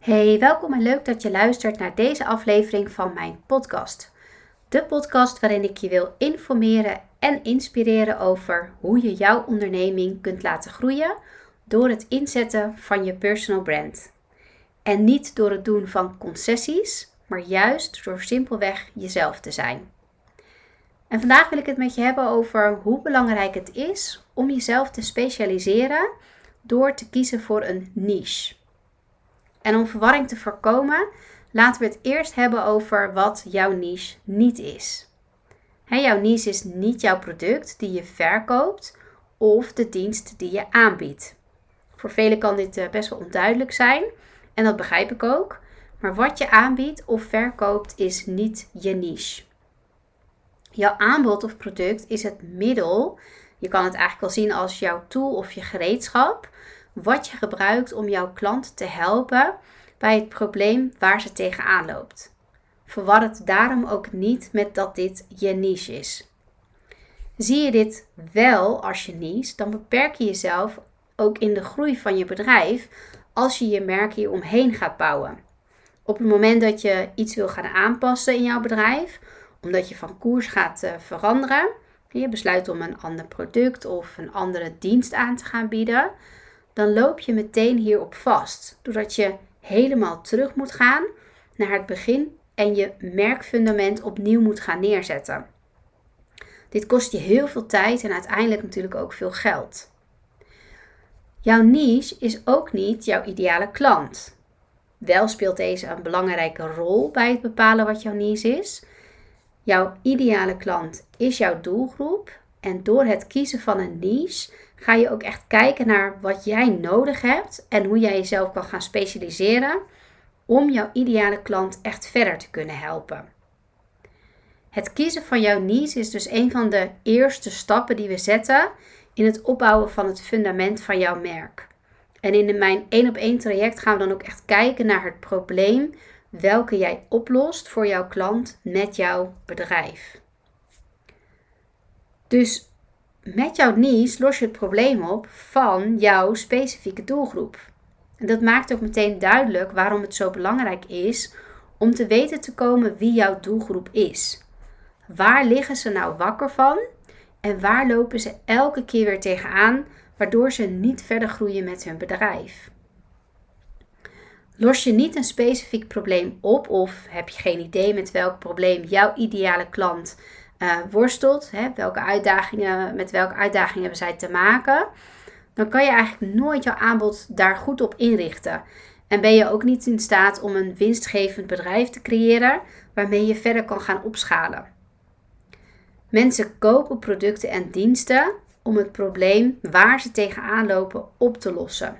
Hey, welkom en leuk dat je luistert naar deze aflevering van mijn podcast. De podcast waarin ik je wil informeren en inspireren over hoe je jouw onderneming kunt laten groeien door het inzetten van je personal brand. En niet door het doen van concessies, maar juist door simpelweg jezelf te zijn. En vandaag wil ik het met je hebben over hoe belangrijk het is om jezelf te specialiseren door te kiezen voor een niche. En om verwarring te voorkomen, laten we het eerst hebben over wat jouw niche niet is. jouw niche is niet jouw product die je verkoopt of de dienst die je aanbiedt. Voor velen kan dit eh, best wel onduidelijk zijn en dat begrijp ik ook. Maar wat je aanbiedt of verkoopt is niet je niche. Jouw aanbod of product is het middel. Je kan het eigenlijk wel zien als jouw tool of je gereedschap wat je gebruikt om jouw klant te helpen bij het probleem waar ze tegenaan loopt. Verwar het daarom ook niet met dat dit je niche is. Zie je dit wel als je niche, dan beperk je jezelf ook in de groei van je bedrijf als je je merk hier omheen gaat bouwen. Op het moment dat je iets wil gaan aanpassen in jouw bedrijf, omdat je van koers gaat uh, veranderen, je besluit om een ander product of een andere dienst aan te gaan bieden, dan loop je meteen hierop vast. Doordat je helemaal terug moet gaan naar het begin en je merkfundament opnieuw moet gaan neerzetten. Dit kost je heel veel tijd en uiteindelijk natuurlijk ook veel geld. Jouw niche is ook niet jouw ideale klant. Wel speelt deze een belangrijke rol bij het bepalen wat jouw niche is. Jouw ideale klant is jouw doelgroep en door het kiezen van een niche ga je ook echt kijken naar wat jij nodig hebt en hoe jij jezelf kan gaan specialiseren om jouw ideale klant echt verder te kunnen helpen. Het kiezen van jouw niche is dus een van de eerste stappen die we zetten in het opbouwen van het fundament van jouw merk. En in mijn 1 op 1 traject gaan we dan ook echt kijken naar het probleem welke jij oplost voor jouw klant met jouw bedrijf. Dus met jouw niche los je het probleem op van jouw specifieke doelgroep. En dat maakt ook meteen duidelijk waarom het zo belangrijk is om te weten te komen wie jouw doelgroep is. Waar liggen ze nou wakker van en waar lopen ze elke keer weer tegenaan, waardoor ze niet verder groeien met hun bedrijf? Los je niet een specifiek probleem op of heb je geen idee met welk probleem jouw ideale klant uh, worstelt, hè, welke uitdagingen, met welke uitdagingen hebben zij te maken, dan kan je eigenlijk nooit jouw aanbod daar goed op inrichten. En ben je ook niet in staat om een winstgevend bedrijf te creëren waarmee je verder kan gaan opschalen. Mensen kopen producten en diensten om het probleem waar ze tegenaan lopen op te lossen.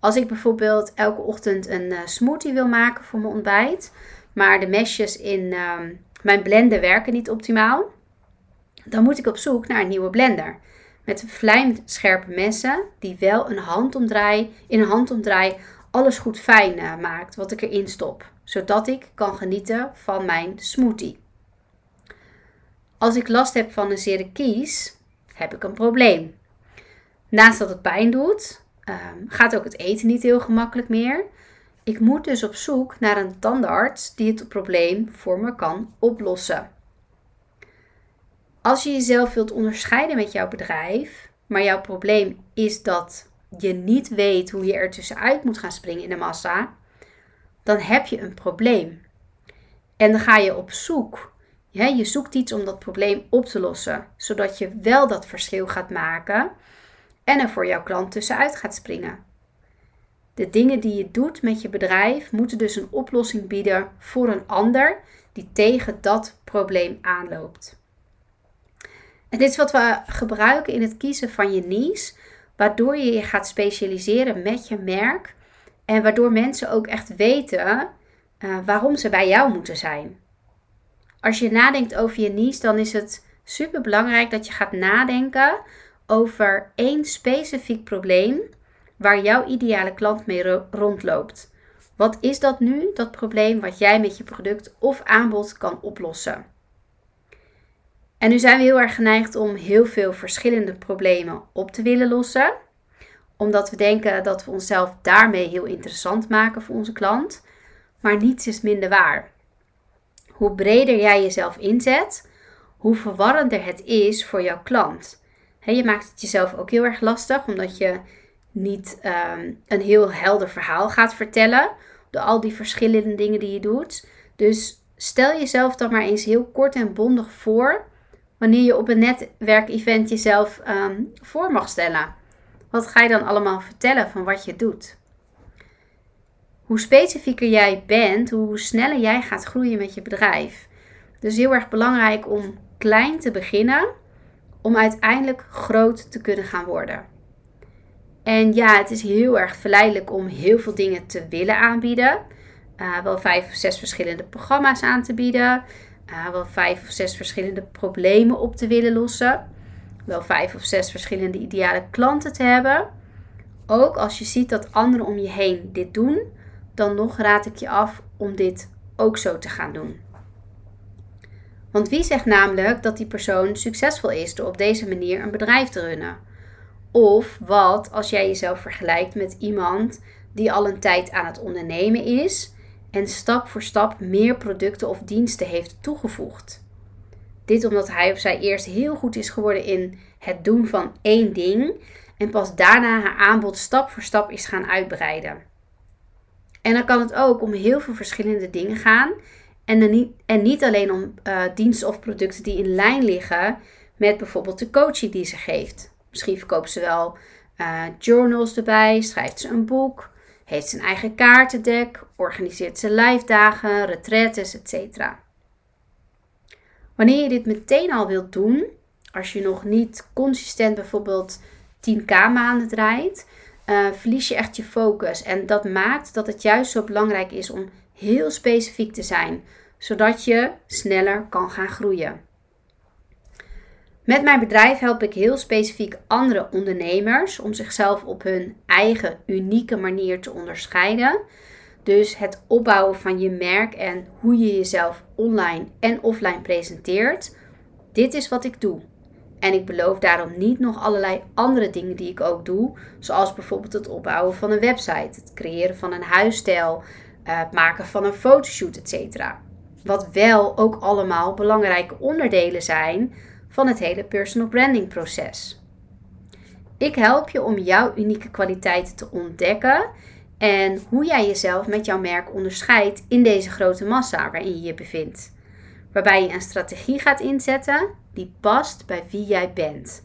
Als ik bijvoorbeeld elke ochtend een uh, smoothie wil maken voor mijn ontbijt, maar de mesjes in uh, mijn blender werken niet optimaal, dan moet ik op zoek naar een nieuwe blender. Met vlijmscherpe messen die wel een handomdraai, in een handomdraai alles goed fijn uh, maakt wat ik erin stop. Zodat ik kan genieten van mijn smoothie. Als ik last heb van een zere kies, heb ik een probleem. Naast dat het pijn doet, ehm, gaat ook het eten niet heel gemakkelijk meer. Ik moet dus op zoek naar een tandarts die het probleem voor me kan oplossen. Als je jezelf wilt onderscheiden met jouw bedrijf, maar jouw probleem is dat je niet weet hoe je er tussenuit moet gaan springen in de massa, dan heb je een probleem. En dan ga je op zoek. je zoekt iets om dat probleem op te lossen, zodat je wel dat verschil gaat maken en er voor jouw klant tussenuit gaat springen. De dingen die je doet met je bedrijf moeten dus een oplossing bieden voor een ander die tegen dat probleem aanloopt. En dit is wat we gebruiken in het kiezen van je niche, waardoor je je gaat specialiseren met je merk en waardoor mensen ook echt weten uh, waarom ze bij jou moeten zijn. Als je nadenkt over je niche, dan is het super belangrijk dat je gaat nadenken over één specifiek probleem waar jouw ideale klant mee rondloopt. Wat is dat nu, dat probleem wat jij met je product of aanbod kan oplossen? En nu zijn we heel erg geneigd om heel veel verschillende problemen op te willen lossen. omdat we denken dat we onszelf daarmee heel interessant maken voor onze klant. Maar niets is minder waar. Hoe breder jij jezelf inzet, hoe verwarrender het is voor jouw klant. je maakt het jezelf ook heel erg lastig, omdat je niet ehm, een heel helder verhaal gaat vertellen. Door al die verschillende dingen die je doet. Dus stel jezelf dan maar eens heel kort en bondig voor. Wanneer je op een netwerkevent jezelf um, voor mag stellen. Wat ga je dan allemaal vertellen van wat je doet? Hoe specifieker jij bent, hoe sneller jij gaat groeien met je bedrijf. Dus heel erg belangrijk om klein te beginnen, om uiteindelijk groot te kunnen gaan worden. En ja, het is heel erg verleidelijk om heel veel dingen te willen aanbieden. Uh, wel vijf of zes verschillende programma's aan te bieden. Uh, wel vijf of zes verschillende problemen op te willen lossen. Wel vijf of zes verschillende ideale klanten te hebben. Ook als je ziet dat anderen om je heen dit doen, dan nog raad ik je af om dit ook zo te gaan doen. Want wie zegt namelijk dat die persoon succesvol is door op deze manier een bedrijf te runnen? Of wat als jij jezelf vergelijkt met iemand die al een tijd aan het ondernemen is en stap voor stap meer producten of diensten heeft toegevoegd? Dit omdat hij of zij eerst heel goed is geworden in het doen van één ding en pas daarna haar aanbod stap voor stap is gaan uitbreiden. En dan kan het ook om heel veel verschillende dingen gaan en, niet, en niet alleen om uh, diensten of producten die in lijn liggen met bijvoorbeeld de coaching die ze geeft. Misschien verkoopt ze wel uh, journals erbij, schrijft ze een boek, heeft ze een eigen kaartendek, organiseert ze live dagen, retretes, etc. Wanneer je dit meteen al wilt doen, als je nog niet consistent bijvoorbeeld 10k maanden draait, uh, verlies je echt je focus. En dat maakt dat het juist zo belangrijk is om heel specifiek te zijn, zodat je sneller kan gaan groeien. Met mijn bedrijf help ik heel specifiek andere ondernemers om zichzelf op hun eigen unieke manier te onderscheiden. Dus het opbouwen van je merk en hoe je jezelf online en offline presenteert. Dit is wat ik doe. En ik beloof daarom niet nog allerlei andere dingen die ik ook doe, zoals bijvoorbeeld het opbouwen van een website, het creëren van een huisstijl, eh, het maken van een fotoshoot, etc. Wat wel ook allemaal belangrijke onderdelen zijn van het hele personal branding proces. Ik help je om jouw unieke kwaliteiten te ontdekken en hoe jij jezelf met jouw merk onderscheidt in deze grote massa waarin je je bevindt. Waarbij je een strategie gaat inzetten die past bij wie jij bent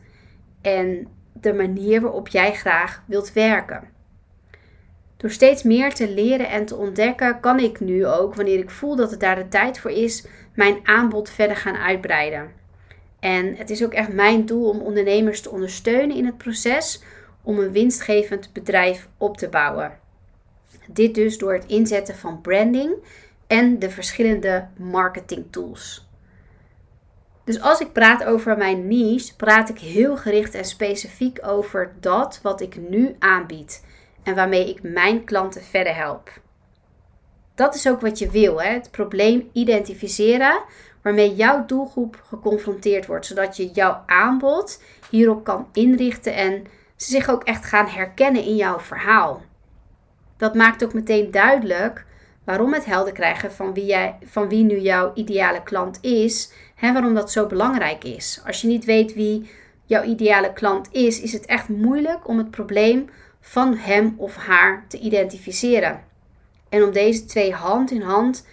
en de manier waarop jij graag wilt werken. Door steeds meer te leren en te ontdekken, kan ik nu ook, wanneer ik voel dat het daar de tijd voor is, mijn aanbod verder gaan uitbreiden. En het is ook echt mijn doel om ondernemers te ondersteunen in het proces om een winstgevend bedrijf op te bouwen. Dit dus door het inzetten van branding en de verschillende marketing tools. Dus als ik praat over mijn niche, praat ik heel gericht en specifiek over dat wat ik nu aanbied en waarmee ik mijn klanten verder help. Dat is ook wat je wil, hè? het probleem identificeren waarmee jouw doelgroep geconfronteerd wordt, zodat je jouw aanbod hierop kan inrichten en ze zich ook echt gaan herkennen in jouw verhaal. Dat maakt ook meteen duidelijk waarom het helder krijgen van wie, jij, van wie nu jouw ideale klant is en waarom dat zo belangrijk is. Als je niet weet wie jouw ideale klant is, is het echt moeilijk om het probleem van hem of haar te identificeren. En om deze twee hand in hand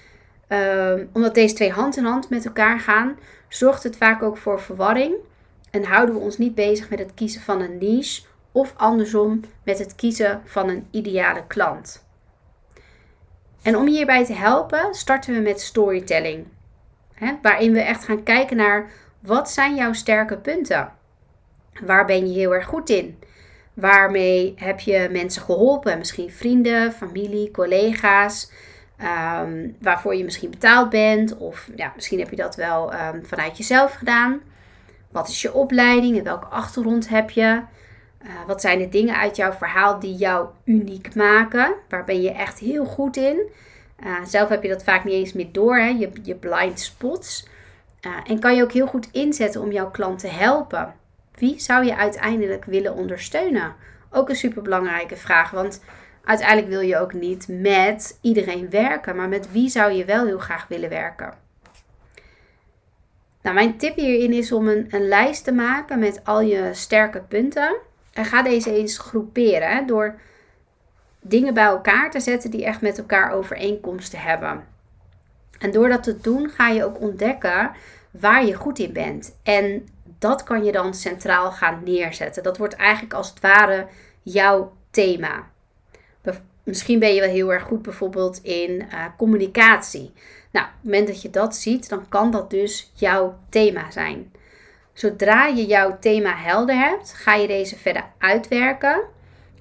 Ehm, omdat deze twee hand in hand met elkaar gaan, zorgt het vaak ook voor verwarring. En houden we ons niet bezig met het kiezen van een niche of andersom met het kiezen van een ideale klant. En om hierbij te helpen, starten we met storytelling. Hè, waarin we echt gaan kijken naar wat zijn jouw sterke punten? Waar ben je heel erg goed in? Waarmee heb je mensen geholpen? Misschien vrienden, familie, collega's. Ehm, waarvoor je misschien betaald bent. Of ja, misschien heb je dat wel ehm, vanuit jezelf gedaan. Wat is je opleiding en welke achtergrond heb je? Uh, wat zijn de dingen uit jouw verhaal die jou uniek maken? Waar ben je echt heel goed in? Uh, zelf heb je dat vaak niet eens meer door, hè? Je, je blind spots. Uh, en kan je ook heel goed inzetten om jouw klant te helpen. Wie zou je uiteindelijk willen ondersteunen Ook een super belangrijke vraag, want uiteindelijk wil je ook niet met iedereen werken, maar met wie zou je wel heel graag willen werken? Nou, mijn tip hierin is om een, een lijst te maken met al je sterke punten. En ga deze eens groeperen door dingen bij elkaar te zetten die echt met elkaar overeenkomsten hebben. En door dat te doen ga je ook ontdekken waar je goed in bent. En dat kan je dan centraal gaan neerzetten. Dat wordt eigenlijk als het ware jouw thema. Misschien ben je wel heel erg goed bijvoorbeeld in uh, communicatie. Nou, op het moment dat je dat ziet, dan kan dat dus jouw thema zijn. Zodra je jouw thema helder hebt, ga je deze verder uitwerken.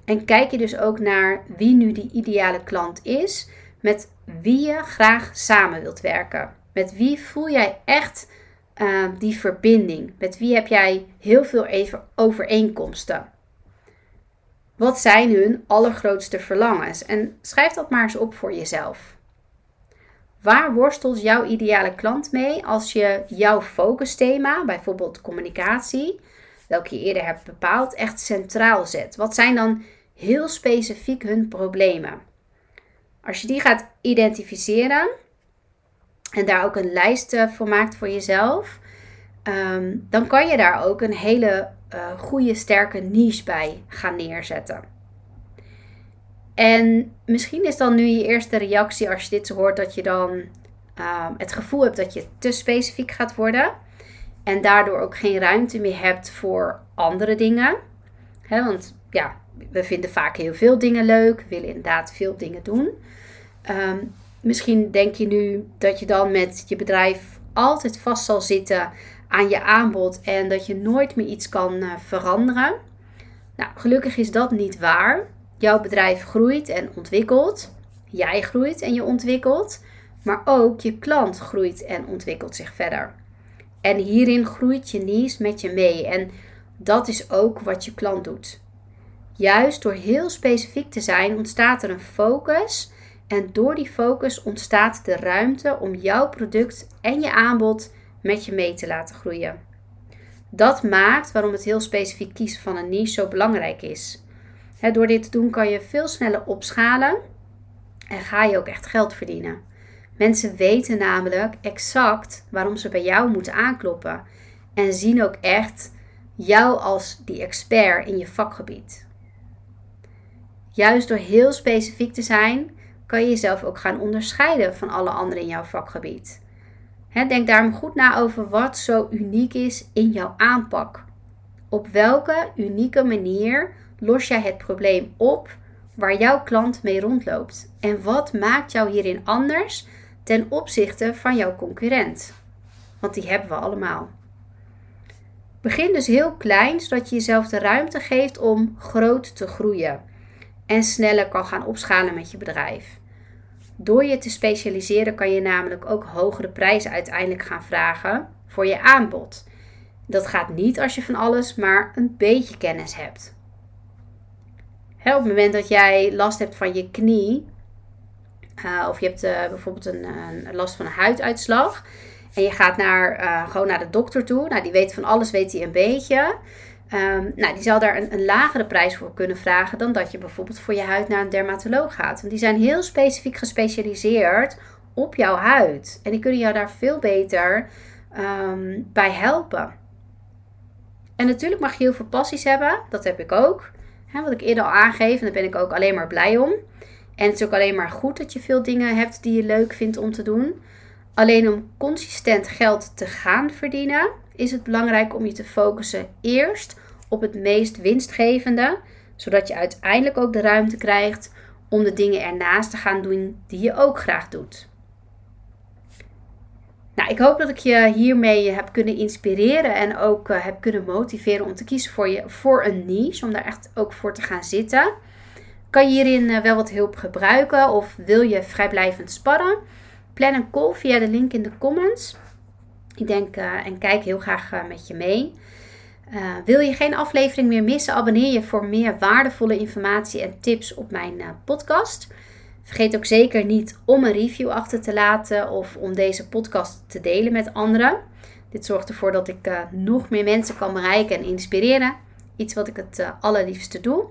En kijk je dus ook naar wie nu die ideale klant is, met wie je graag samen wilt werken. Met wie voel jij echt uh, die verbinding? Met wie heb jij heel veel overeenkomsten? Wat zijn hun allergrootste verlangens? En schrijf dat maar eens op voor jezelf. Waar worstelt jouw ideale klant mee als je jouw focusthema, bijvoorbeeld communicatie, welke je eerder hebt bepaald, echt centraal zet? Wat zijn dan heel specifiek hun problemen? Als je die gaat identificeren en daar ook een lijst eh, voor maakt voor jezelf, ehm, dan kan je daar ook een hele uh, goede, sterke niche bij gaan neerzetten. En misschien is dan nu je eerste reactie als je dit hoort, dat je dan ehm, het gevoel hebt dat je te specifiek gaat worden. En daardoor ook geen ruimte meer hebt voor andere dingen. want ja, we vinden vaak heel veel dingen leuk, willen inderdaad veel dingen doen. Ehm, misschien denk je nu dat je dan met je bedrijf altijd vast zal zitten aan je aanbod en dat je nooit meer iets kan uh, veranderen. Nou, gelukkig is dat niet waar. Jouw bedrijf groeit en ontwikkelt. Jij groeit en je ontwikkelt. Maar ook je klant groeit en ontwikkelt zich verder. En hierin groeit je niche met je mee. En dat is ook wat je klant doet. Juist door heel specifiek te zijn ontstaat er een focus. En door die focus ontstaat de ruimte om jouw product en je aanbod met je mee te laten groeien. Dat maakt waarom het heel specifiek kiezen van een niche zo belangrijk is. door dit te doen kan je veel sneller opschalen en ga je ook echt geld verdienen. Mensen weten namelijk exact waarom ze bij jou moeten aankloppen en zien ook echt jou als die expert in je vakgebied. Juist door heel specifiek te zijn, kan je jezelf ook gaan onderscheiden van alle anderen in jouw vakgebied denk daarom goed na over wat zo uniek is in jouw aanpak. Op welke unieke manier los jij het probleem op waar jouw klant mee rondloopt? En wat maakt jou hierin anders ten opzichte van jouw concurrent? Want die hebben we allemaal. Begin dus heel klein, zodat je jezelf de ruimte geeft om groot te groeien en sneller kan gaan opschalen met je bedrijf. Door je te specialiseren kan je namelijk ook hogere prijzen uiteindelijk gaan vragen voor je aanbod. Dat gaat niet als je van alles maar een beetje kennis hebt. op het moment dat jij last hebt van je knie, uh, of je hebt uh, bijvoorbeeld een, een, last van een huiduitslag, en je gaat naar, uh, gewoon naar de dokter toe, nou die weet van alles, weet hij een beetje. Um, nou, die zal daar een, lagere prijs voor kunnen vragen dan dat je bijvoorbeeld voor je huid naar een dermatoloog gaat. Want die zijn heel specifiek gespecialiseerd op jouw huid. En die kunnen jou daar veel beter um, bij helpen. En natuurlijk mag je heel veel passies hebben. Dat heb ik ook. Hè, wat ik eerder al aangeef. En daar ben ik ook alleen maar blij om. En het is ook alleen maar goed dat je veel dingen hebt die je leuk vindt om te doen. Alleen om consistent geld te gaan verdienen, is het belangrijk om je te focussen eerst op het meest winstgevende, zodat je uiteindelijk ook de ruimte krijgt om de dingen ernaast te gaan doen die je ook graag doet. Nou, ik hoop dat ik je hiermee heb kunnen inspireren en ook uh, heb kunnen motiveren om te kiezen voor, je, voor een niche, om daar echt ook voor te gaan zitten. Kan je hierin uh, wel wat hulp gebruiken of wil je vrijblijvend sparren? Plan een call via de link in de comments. Ik denk uh, en kijk heel graag met je mee. Uh, wil je geen aflevering meer missen? Abonneer je voor meer waardevolle informatie en tips op mijn uh, podcast. Vergeet ook zeker niet om een review achter te laten of om deze podcast te delen met anderen. Dit zorgt ervoor dat ik uh, nog meer mensen kan bereiken en inspireren. Iets wat ik het allerliefste doe.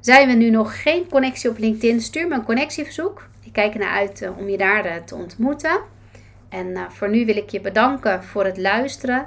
Zijn we nu nog geen connectie op LinkedIn? Stuur me een connectieverzoek. Ik kijk ernaar uit om je daar te ontmoeten. En voor nu wil ik je bedanken voor het luisteren